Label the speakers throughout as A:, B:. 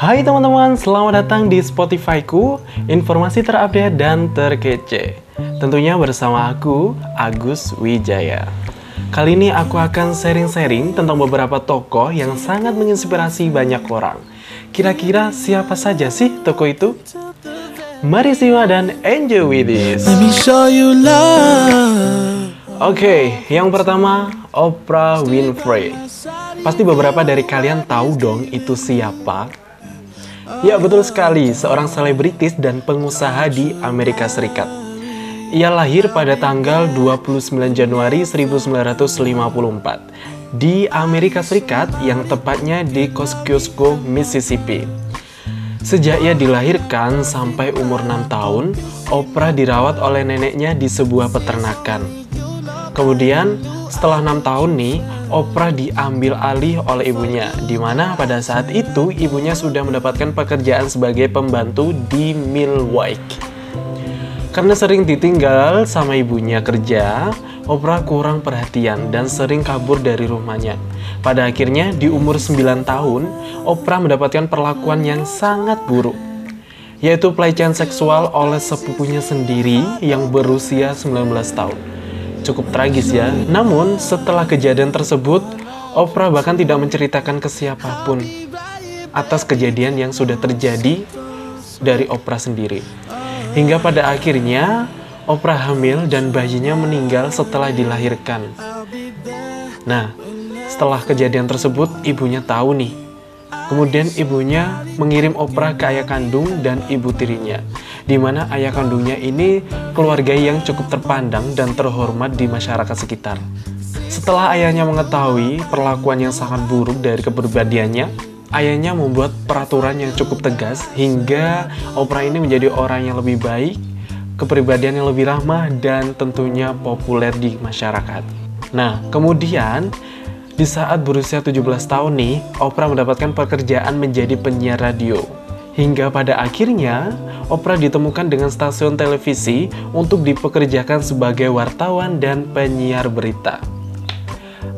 A: Hai teman-teman, selamat datang di Spotify-ku, informasi terupdate dan terkece. Tentunya bersama aku, Agus Wijaya. Kali ini aku akan sharing-sharing tentang beberapa tokoh yang sangat menginspirasi banyak orang. Kira-kira siapa saja sih tokoh itu? Mari simak dan enjoy with this.
B: Let me show you love.
A: Oke, yang pertama Oprah Winfrey. Pasti beberapa dari kalian tahu dong itu siapa? Ya betul sekali, seorang selebritis dan pengusaha di Amerika Serikat. Ia lahir pada tanggal 29 Januari 1954 di Amerika Serikat yang tepatnya di Kosciuszko, Mississippi. Sejak ia dilahirkan sampai umur 6 tahun, Oprah dirawat oleh neneknya di sebuah peternakan. Kemudian, setelah enam tahun nih, Oprah diambil alih oleh ibunya, di mana pada saat itu ibunya sudah mendapatkan pekerjaan sebagai pembantu di Milwaukee. Karena sering ditinggal sama ibunya kerja, Oprah kurang perhatian dan sering kabur dari rumahnya. Pada akhirnya, di umur 9 tahun, Oprah mendapatkan perlakuan yang sangat buruk, yaitu pelecehan seksual oleh sepupunya sendiri yang berusia 19 tahun. Cukup tragis ya. Namun, setelah kejadian tersebut, Oprah bahkan tidak menceritakan ke siapa pun atas kejadian yang sudah terjadi dari Oprah sendiri. Hingga pada akhirnya, Oprah hamil dan bayinya meninggal setelah dilahirkan. Nah, setelah kejadian tersebut, ibunya tahu nih. Kemudian ibunya mengirim Oprah ke ayah kandung dan ibu tirinya di mana ayah kandungnya ini keluarga yang cukup terpandang dan terhormat di masyarakat sekitar. Setelah ayahnya mengetahui perlakuan yang sangat buruk dari kepribadiannya, ayahnya membuat peraturan yang cukup tegas hingga Oprah ini menjadi orang yang lebih baik, kepribadian yang lebih ramah, dan tentunya populer di masyarakat. Nah, kemudian di saat berusia 17 tahun nih, Oprah mendapatkan pekerjaan menjadi penyiar radio. Hingga pada akhirnya, Oprah ditemukan dengan stasiun televisi untuk dipekerjakan sebagai wartawan dan penyiar berita.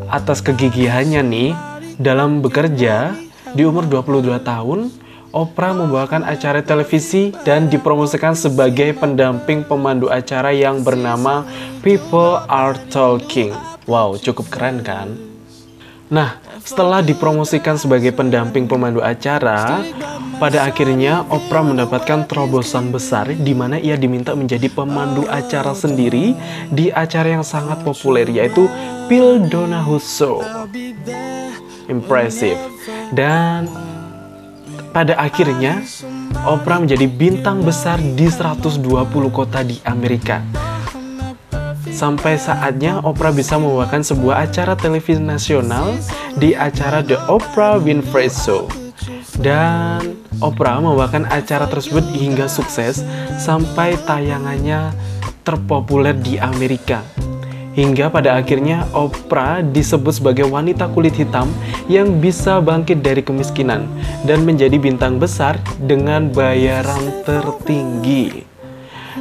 A: Atas kegigihannya nih, dalam bekerja, di umur 22 tahun, Oprah membawakan acara televisi dan dipromosikan sebagai pendamping pemandu acara yang bernama People Are Talking. Wow, cukup keren kan? Nah, setelah dipromosikan sebagai pendamping pemandu acara, pada akhirnya Oprah mendapatkan terobosan besar di mana ia diminta menjadi pemandu acara sendiri di acara yang sangat populer yaitu Phil Donahue Show. Impressive. Dan pada akhirnya Oprah menjadi bintang besar di 120 kota di Amerika sampai saatnya Oprah bisa membawakan sebuah acara televisi nasional di acara The Oprah Winfrey Show. Dan Oprah membawakan acara tersebut hingga sukses sampai tayangannya terpopuler di Amerika. Hingga pada akhirnya Oprah disebut sebagai wanita kulit hitam yang bisa bangkit dari kemiskinan dan menjadi bintang besar dengan bayaran tertinggi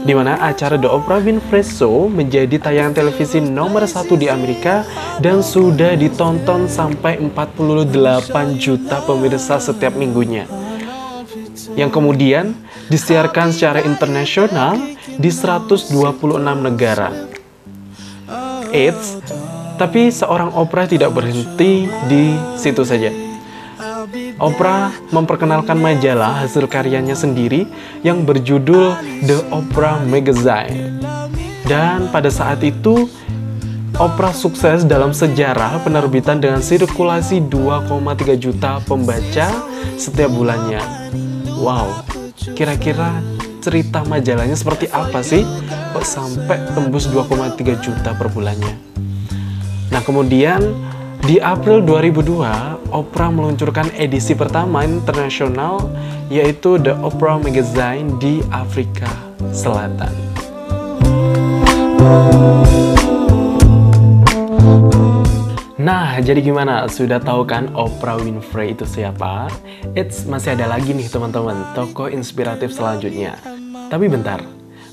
A: di mana acara The Oprah Winfrey Show menjadi tayangan televisi nomor satu di Amerika dan sudah ditonton sampai 48 juta pemirsa setiap minggunya. Yang kemudian disiarkan secara internasional di 126 negara. Eits, tapi seorang Oprah tidak berhenti di situ saja. Oprah memperkenalkan majalah hasil karyanya sendiri yang berjudul The Oprah Magazine. Dan pada saat itu, Oprah sukses dalam sejarah penerbitan dengan sirkulasi 2,3 juta pembaca setiap bulannya. Wow, kira-kira cerita majalahnya seperti apa sih? Kok sampai tembus 2,3 juta per bulannya? Nah, kemudian di April 2002, Oprah meluncurkan edisi pertama internasional yaitu The Oprah Magazine di Afrika Selatan. Nah, jadi gimana? Sudah tahu kan Oprah Winfrey itu siapa? It's masih ada lagi nih teman-teman, tokoh inspiratif selanjutnya. Tapi bentar,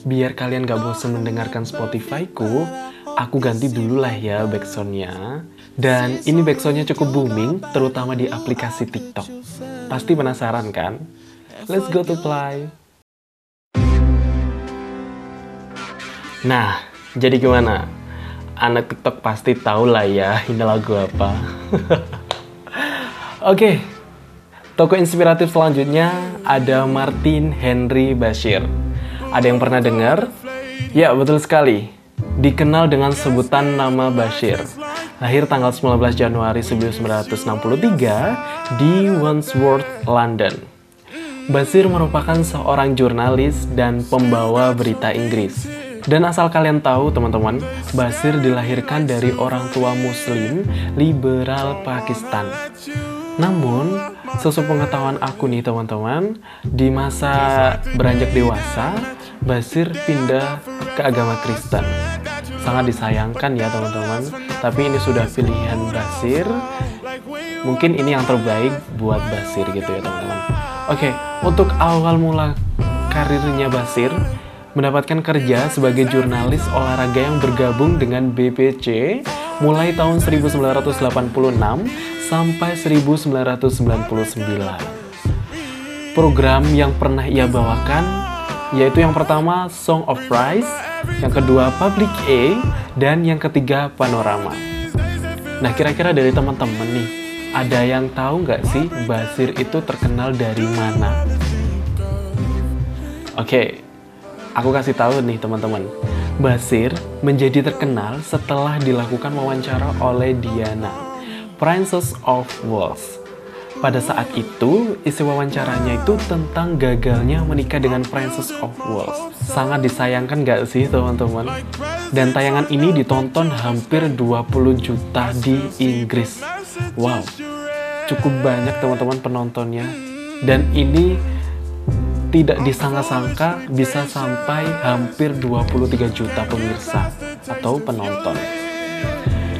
A: biar kalian gak bosan mendengarkan Spotify-ku, aku ganti dulu lah ya backsoundnya. Dan ini backsoundnya cukup booming, terutama di aplikasi TikTok. Pasti penasaran kan? Let's go to play. Nah, jadi gimana? Anak TikTok pasti tahu lah ya ini lagu apa. Oke, toko inspiratif selanjutnya ada Martin Henry Bashir. Ada yang pernah dengar? Ya, betul sekali. Dikenal dengan sebutan nama Bashir. Lahir tanggal 19 Januari 1963 di Wandsworth, London. Basir merupakan seorang jurnalis dan pembawa berita Inggris. Dan asal kalian tahu teman-teman, Basir dilahirkan dari orang tua muslim liberal Pakistan. Namun, sesuai pengetahuan aku nih teman-teman, di masa beranjak dewasa, Basir pindah ke agama Kristen. Sangat disayangkan ya teman-teman, tapi ini sudah pilihan Basir. Mungkin ini yang terbaik buat Basir gitu ya teman-teman. Oke, untuk awal mula karirnya Basir, mendapatkan kerja sebagai jurnalis olahraga yang bergabung dengan BPC mulai tahun 1986 sampai 1999. Program yang pernah ia bawakan yaitu yang pertama Song of Price, yang kedua Public A, dan yang ketiga Panorama. Nah kira-kira dari teman-teman nih, ada yang tahu nggak sih Basir itu terkenal dari mana? Oke, aku kasih tahu nih teman-teman. Basir menjadi terkenal setelah dilakukan wawancara oleh Diana Princess of Wales. Pada saat itu, isi wawancaranya itu tentang gagalnya menikah dengan Princess of Wales. Sangat disayangkan gak sih teman-teman? Dan tayangan ini ditonton hampir 20 juta di Inggris. Wow, cukup banyak teman-teman penontonnya. Dan ini tidak disangka-sangka bisa sampai hampir 23 juta pemirsa atau penonton.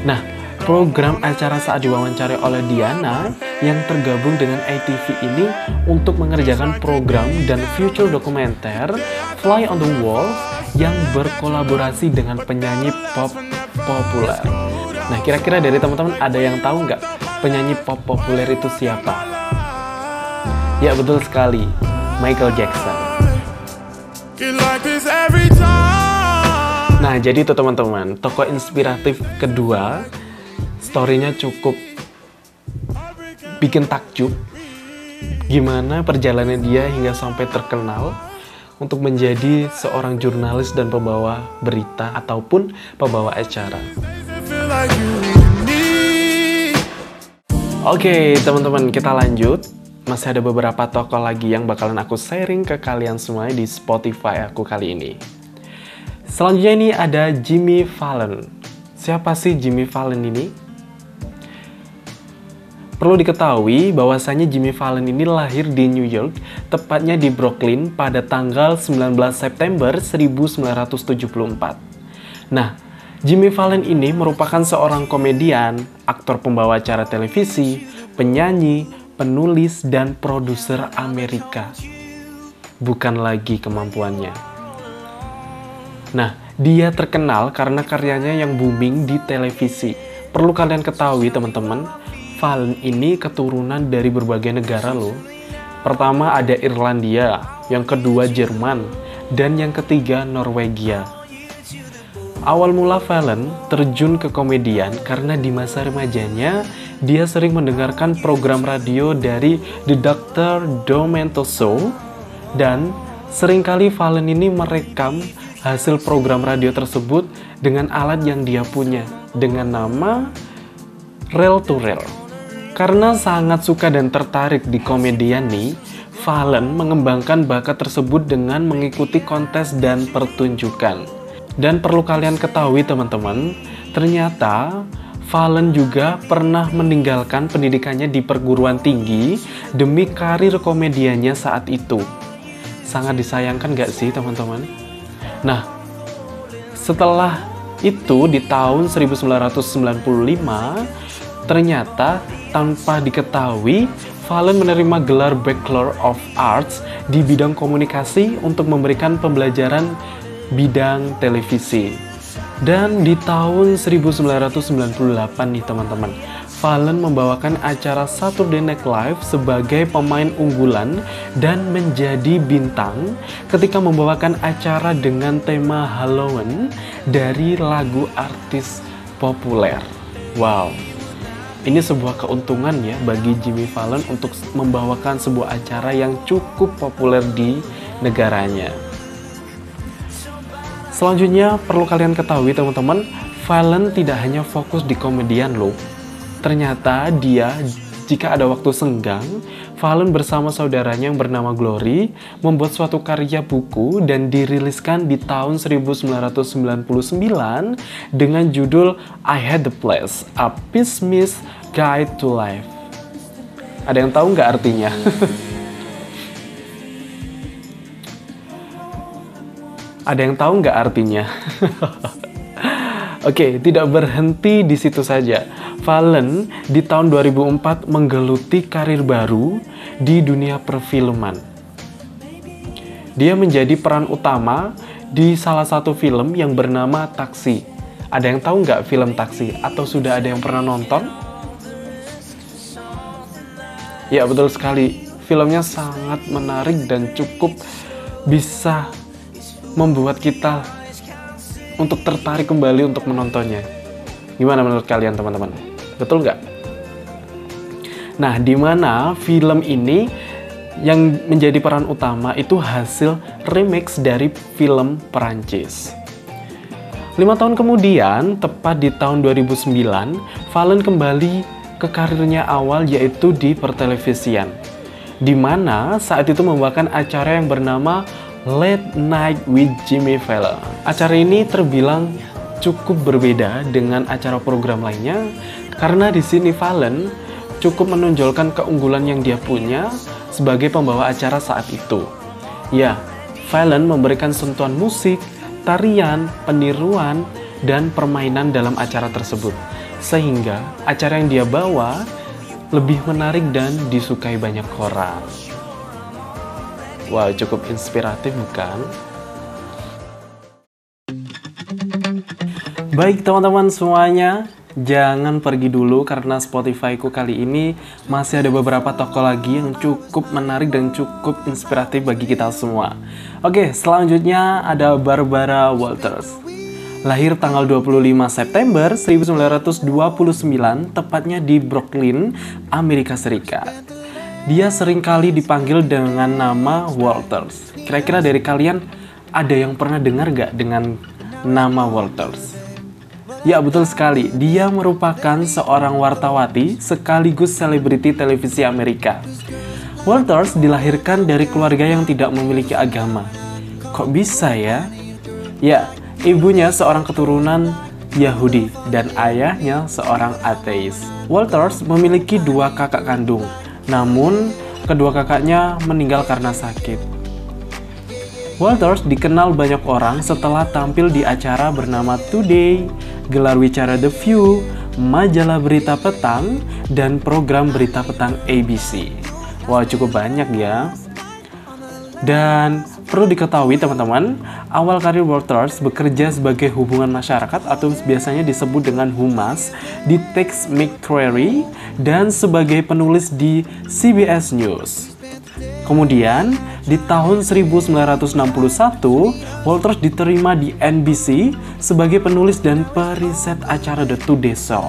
A: Nah, program acara saat diwawancari oleh Diana yang tergabung dengan ATV ini untuk mengerjakan program dan future dokumenter Fly on the Wall yang berkolaborasi dengan penyanyi pop populer. Nah, kira-kira dari teman-teman ada yang tahu nggak penyanyi pop populer itu siapa? Ya, betul sekali. Michael Jackson. Nah, jadi itu teman-teman, tokoh inspiratif kedua storynya cukup bikin takjub gimana perjalanan dia hingga sampai terkenal untuk menjadi seorang jurnalis dan pembawa berita ataupun pembawa acara. Oke, teman-teman, kita lanjut. Masih ada beberapa tokoh lagi yang bakalan aku sharing ke kalian semua di Spotify aku kali ini. Selanjutnya ini ada Jimmy Fallon. Siapa sih Jimmy Fallon ini? Perlu diketahui bahwasanya Jimmy Fallon ini lahir di New York, tepatnya di Brooklyn pada tanggal 19 September 1974. Nah, Jimmy Fallon ini merupakan seorang komedian, aktor pembawa acara televisi, penyanyi, penulis, dan produser Amerika. Bukan lagi kemampuannya. Nah, dia terkenal karena karyanya yang booming di televisi. Perlu kalian ketahui teman-teman, Valen ini keturunan dari berbagai negara loh. Pertama ada Irlandia, yang kedua Jerman, dan yang ketiga Norwegia. Awal mula Valen terjun ke komedian karena di masa remajanya dia sering mendengarkan program radio dari The Dr. Domento Show dan sering kali Valen ini merekam hasil program radio tersebut dengan alat yang dia punya dengan nama Rail to Rail. Karena sangat suka dan tertarik di komedian nih, Valen mengembangkan bakat tersebut dengan mengikuti kontes dan pertunjukan. Dan perlu kalian ketahui teman-teman, ternyata Valen juga pernah meninggalkan pendidikannya di perguruan tinggi demi karir komediannya saat itu. Sangat disayangkan gak sih teman-teman? Nah, setelah itu di tahun 1995, ternyata tanpa diketahui, Valen menerima gelar Bachelor of Arts di bidang komunikasi untuk memberikan pembelajaran bidang televisi. Dan di tahun 1998 nih teman-teman, Fallon membawakan acara Saturday Night Live sebagai pemain unggulan dan menjadi bintang ketika membawakan acara dengan tema Halloween dari lagu artis populer. Wow, ini sebuah keuntungan ya bagi Jimmy Fallon untuk membawakan sebuah acara yang cukup populer di negaranya. Selanjutnya perlu kalian ketahui teman-teman, Fallon tidak hanya fokus di komedian loh, Ternyata dia jika ada waktu senggang, Fallon bersama saudaranya yang bernama Glory membuat suatu karya buku dan diriliskan di tahun 1999 dengan judul I Had the Place, A Pessimistic Guide to Life. Ada yang tahu nggak artinya? Ada yang tahu nggak artinya? Oke, tidak berhenti di situ saja. Fallen di tahun 2004 menggeluti karir baru di dunia perfilman. Dia menjadi peran utama di salah satu film yang bernama Taksi. Ada yang tahu nggak film Taksi? Atau sudah ada yang pernah nonton? Ya, betul sekali. Filmnya sangat menarik dan cukup bisa membuat kita untuk tertarik kembali untuk menontonnya. Gimana menurut kalian teman-teman? Betul nggak? Nah, di mana film ini yang menjadi peran utama itu hasil remix dari film Perancis. Lima tahun kemudian, tepat di tahun 2009, Valen kembali ke karirnya awal yaitu di pertelevisian. Di mana saat itu membawakan acara yang bernama Late Night with Jimmy Fallon. Acara ini terbilang cukup berbeda dengan acara program lainnya karena di sini Fallon cukup menonjolkan keunggulan yang dia punya sebagai pembawa acara saat itu. Ya, Fallon memberikan sentuhan musik, tarian, peniruan, dan permainan dalam acara tersebut. Sehingga acara yang dia bawa lebih menarik dan disukai banyak orang. Wah, cukup inspiratif bukan? Baik teman-teman semuanya, jangan pergi dulu karena Spotify-ku kali ini masih ada beberapa toko lagi yang cukup menarik dan cukup inspiratif bagi kita semua. Oke, selanjutnya ada Barbara Walters. Lahir tanggal 25 September 1929, tepatnya di Brooklyn, Amerika Serikat. Dia sering kali dipanggil dengan nama Walters. Kira-kira dari kalian ada yang pernah dengar gak dengan nama Walters? Ya betul sekali, dia merupakan seorang wartawati sekaligus selebriti televisi Amerika. Walters dilahirkan dari keluarga yang tidak memiliki agama. Kok bisa ya? Ya, ibunya seorang keturunan Yahudi dan ayahnya seorang ateis. Walters memiliki dua kakak kandung, namun, kedua kakaknya meninggal karena sakit. Walters dikenal banyak orang setelah tampil di acara bernama Today, gelar wicara The View, majalah berita petang, dan program berita petang ABC. Wah, cukup banyak ya. Dan perlu diketahui teman-teman, awal karir Walters bekerja sebagai hubungan masyarakat atau biasanya disebut dengan humas di Tex McCrary dan sebagai penulis di CBS News. Kemudian, di tahun 1961, Walters diterima di NBC sebagai penulis dan periset acara The Today Show.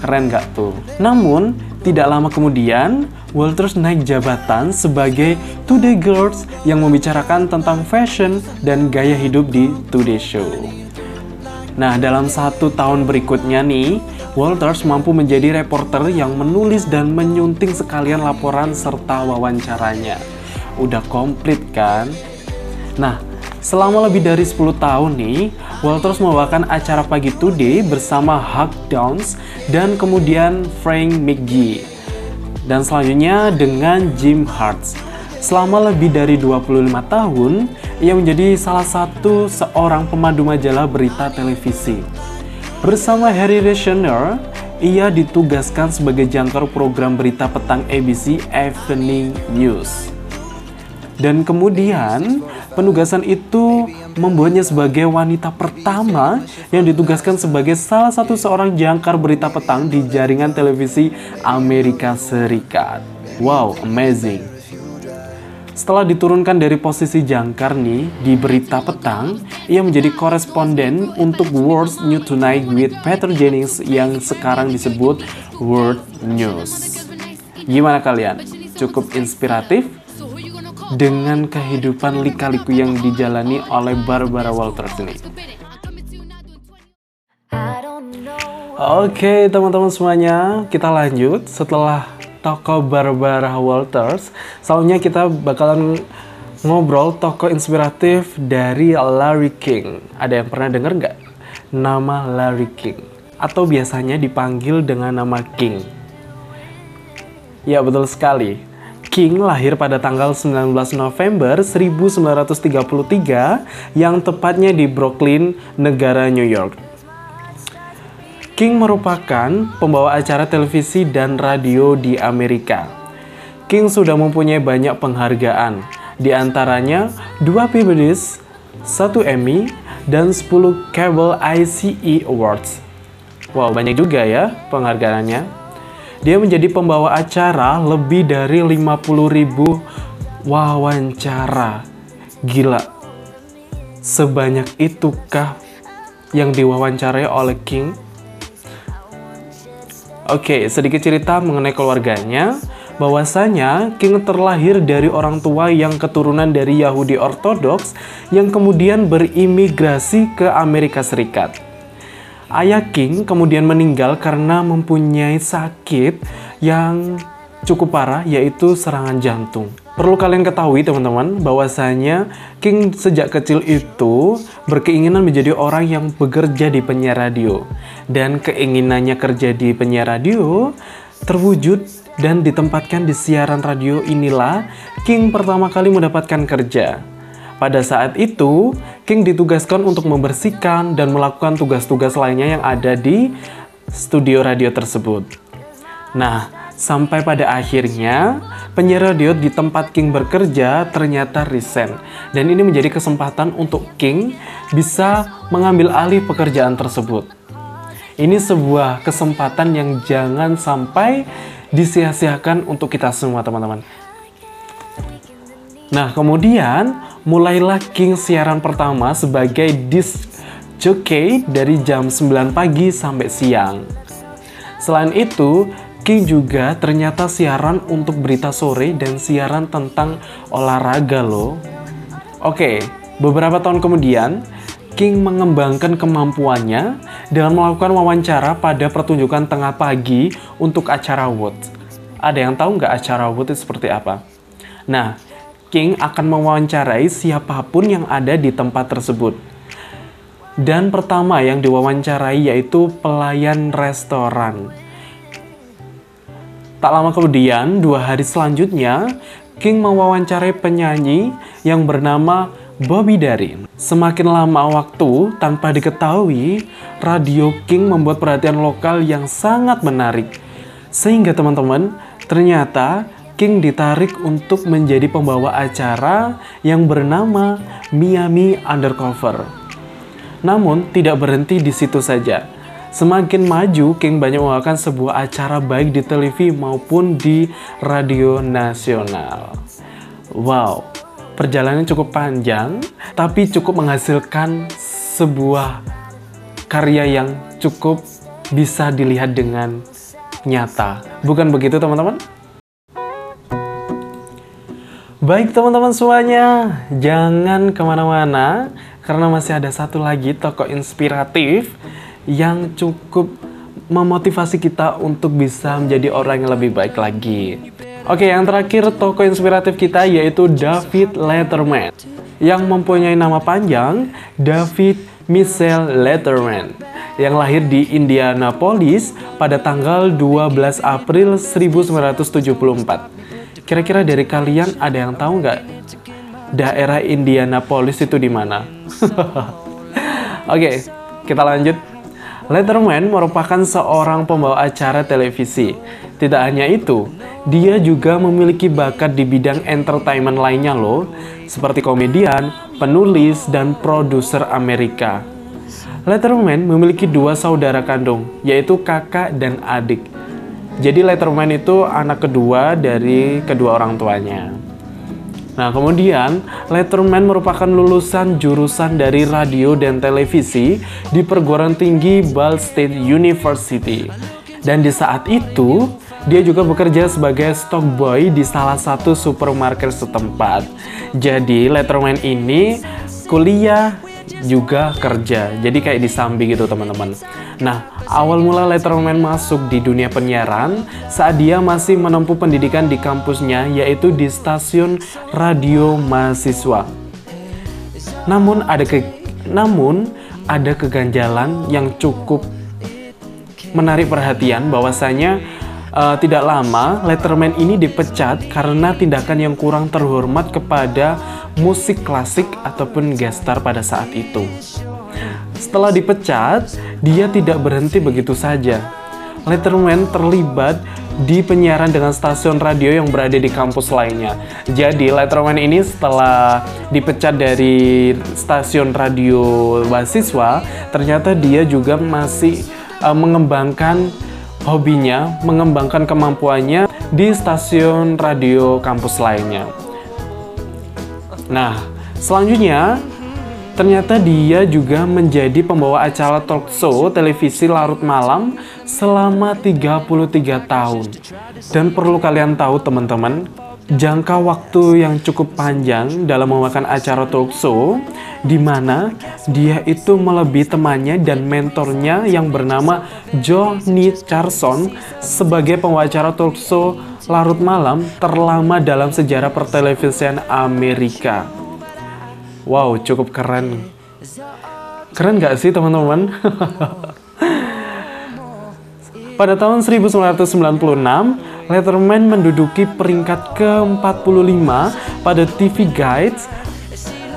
A: Keren gak tuh? Namun, tidak lama kemudian, Walters naik jabatan sebagai Today Girls yang membicarakan tentang fashion dan gaya hidup di Today Show. Nah, dalam satu tahun berikutnya nih, Walters mampu menjadi reporter yang menulis dan menyunting sekalian laporan serta wawancaranya. Udah komplit kan? Nah, selama lebih dari 10 tahun nih, Walters membawakan acara Pagi Today bersama Huck Downs dan kemudian Frank McGee. Dan selanjutnya dengan Jim Hartz. Selama lebih dari 25 tahun, ia menjadi salah satu seorang pemandu majalah berita televisi. Bersama Harry Reasoner, ia ditugaskan sebagai jangkar program berita petang ABC Evening News. Dan kemudian penugasan itu membuatnya sebagai wanita pertama yang ditugaskan sebagai salah satu seorang jangkar berita petang di jaringan televisi Amerika Serikat. Wow, amazing. Setelah diturunkan dari posisi jangkar nih di berita petang, ia menjadi koresponden untuk World New Tonight with Peter Jennings yang sekarang disebut World News. Gimana kalian? Cukup inspiratif? Dengan kehidupan lika-liku yang dijalani oleh Barbara Walters ini. Oke teman-teman semuanya, kita lanjut setelah toko Barbara Walters. Selanjutnya kita bakalan ngobrol toko inspiratif dari Larry King. Ada yang pernah dengar nggak nama Larry King? Atau biasanya dipanggil dengan nama King? Ya betul sekali. King lahir pada tanggal 19 November 1933 yang tepatnya di Brooklyn, negara New York. King merupakan pembawa acara televisi dan radio di Amerika. King sudah mempunyai banyak penghargaan, di antaranya dua PBS, satu Emmy, dan 10 Cable ICE Awards. Wow, banyak juga ya penghargaannya. Dia menjadi pembawa acara lebih dari 50 ribu wawancara. Gila. Sebanyak itukah yang diwawancarai oleh King? Oke, sedikit cerita mengenai keluarganya. Bahwasanya King terlahir dari orang tua yang keturunan dari Yahudi Ortodoks yang kemudian berimigrasi ke Amerika Serikat. Ayah King kemudian meninggal karena mempunyai sakit yang cukup parah yaitu serangan jantung. Perlu kalian ketahui teman-teman bahwasanya King sejak kecil itu berkeinginan menjadi orang yang bekerja di penyiar radio dan keinginannya kerja di penyiar radio terwujud dan ditempatkan di siaran radio inilah King pertama kali mendapatkan kerja. Pada saat itu, King ditugaskan untuk membersihkan dan melakukan tugas-tugas lainnya yang ada di studio radio tersebut. Nah, sampai pada akhirnya penyiar radio di tempat King bekerja ternyata resign dan ini menjadi kesempatan untuk King bisa mengambil alih pekerjaan tersebut. Ini sebuah kesempatan yang jangan sampai disia-siakan untuk kita semua teman-teman. Nah, kemudian mulailah King siaran pertama sebagai disc jockey dari jam 9 pagi sampai siang. Selain itu, King juga ternyata siaran untuk berita sore dan siaran tentang olahraga loh. Oke, beberapa tahun kemudian, King mengembangkan kemampuannya dengan melakukan wawancara pada pertunjukan tengah pagi untuk acara Wood. Ada yang tahu nggak acara Wood itu seperti apa? Nah, King akan mewawancarai siapa pun yang ada di tempat tersebut. Dan pertama yang diwawancarai yaitu pelayan restoran. Tak lama kemudian, dua hari selanjutnya, King mewawancarai penyanyi yang bernama Bobby Darin. Semakin lama waktu, tanpa diketahui, Radio King membuat perhatian lokal yang sangat menarik. Sehingga teman-teman, ternyata King ditarik untuk menjadi pembawa acara yang bernama Miami Undercover. Namun, tidak berhenti di situ saja. Semakin maju, King banyak membawakan sebuah acara baik di televisi maupun di radio nasional. Wow, perjalanan cukup panjang, tapi cukup menghasilkan sebuah karya yang cukup bisa dilihat dengan nyata. Bukan begitu teman-teman? Baik teman-teman semuanya, jangan ke mana-mana karena masih ada satu lagi tokoh inspiratif yang cukup memotivasi kita untuk bisa menjadi orang yang lebih baik lagi. Oke, yang terakhir tokoh inspiratif kita yaitu David Letterman yang mempunyai nama panjang David Michelle Letterman yang lahir di Indianapolis pada tanggal 12 April 1974. Kira-kira dari kalian ada yang tahu nggak daerah Indianapolis itu di mana? Oke, okay, kita lanjut. Letterman merupakan seorang pembawa acara televisi. Tidak hanya itu, dia juga memiliki bakat di bidang entertainment lainnya loh, seperti komedian, penulis, dan produser Amerika. Letterman memiliki dua saudara kandung, yaitu kakak dan adik. Jadi Letterman itu anak kedua dari kedua orang tuanya. Nah, kemudian Letterman merupakan lulusan jurusan dari radio dan televisi di perguruan tinggi Ball State University. Dan di saat itu, dia juga bekerja sebagai stock boy di salah satu supermarket setempat. Jadi, Letterman ini kuliah juga kerja. Jadi kayak disambi gitu teman-teman. Nah, awal mula Letterman masuk di dunia penyiaran saat dia masih menempuh pendidikan di kampusnya yaitu di stasiun radio mahasiswa. Namun ada ke namun ada keganjalan yang cukup menarik perhatian bahwasanya uh, tidak lama Letterman ini dipecat karena tindakan yang kurang terhormat kepada musik klasik ataupun gestar pada saat itu. Setelah dipecat, dia tidak berhenti begitu saja. Letterman terlibat di penyiaran dengan stasiun radio yang berada di kampus lainnya. Jadi Letterman ini setelah dipecat dari stasiun radio mahasiswa, ternyata dia juga masih uh, mengembangkan hobinya, mengembangkan kemampuannya di stasiun radio kampus lainnya. Nah, selanjutnya ternyata dia juga menjadi pembawa acara talk show televisi larut malam selama 33 tahun. Dan perlu kalian tahu teman-teman, jangka waktu yang cukup panjang dalam memakan acara talk show di mana dia itu melebihi temannya dan mentornya yang bernama Johnny Carson sebagai pembawa acara talk show larut malam terlama dalam sejarah pertelevisian Amerika. Wow, cukup keren. Keren gak sih teman-teman? Pada tahun 1996, Letterman menduduki peringkat ke-45 pada TV Guides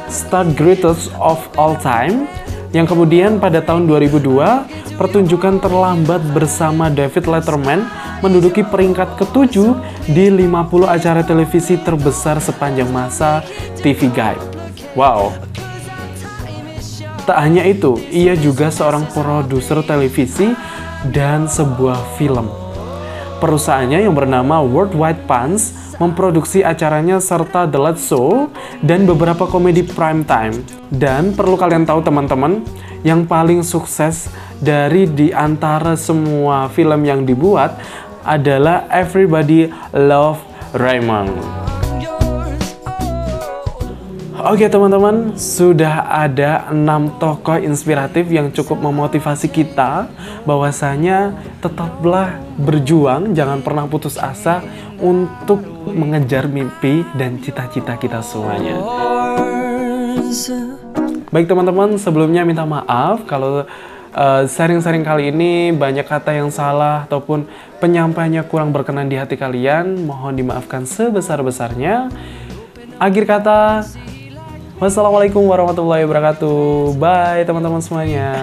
A: Star Greatest of All Time yang kemudian pada tahun 2002 pertunjukan terlambat bersama David Letterman menduduki peringkat ketujuh di 50 acara televisi terbesar sepanjang masa TV Guide. Wow. Tak hanya itu, ia juga seorang produser televisi dan sebuah film. Perusahaannya yang bernama Worldwide Pants memproduksi acaranya serta The Late Show dan beberapa komedi prime time. Dan perlu kalian tahu teman-teman, yang paling sukses dari di antara semua film yang dibuat adalah Everybody Love Raymond. Oke teman-teman, sudah ada enam tokoh inspiratif yang cukup memotivasi kita bahwasanya tetaplah berjuang, jangan pernah putus asa untuk mengejar mimpi dan cita-cita kita semuanya. Baik teman-teman, sebelumnya minta maaf kalau Eh, sharing-sharing uh, kali ini banyak kata yang salah ataupun penyampaiannya kurang berkenan di hati kalian, mohon dimaafkan sebesar-besarnya. Akhir kata, wassalamualaikum warahmatullahi wabarakatuh. Bye teman-teman semuanya.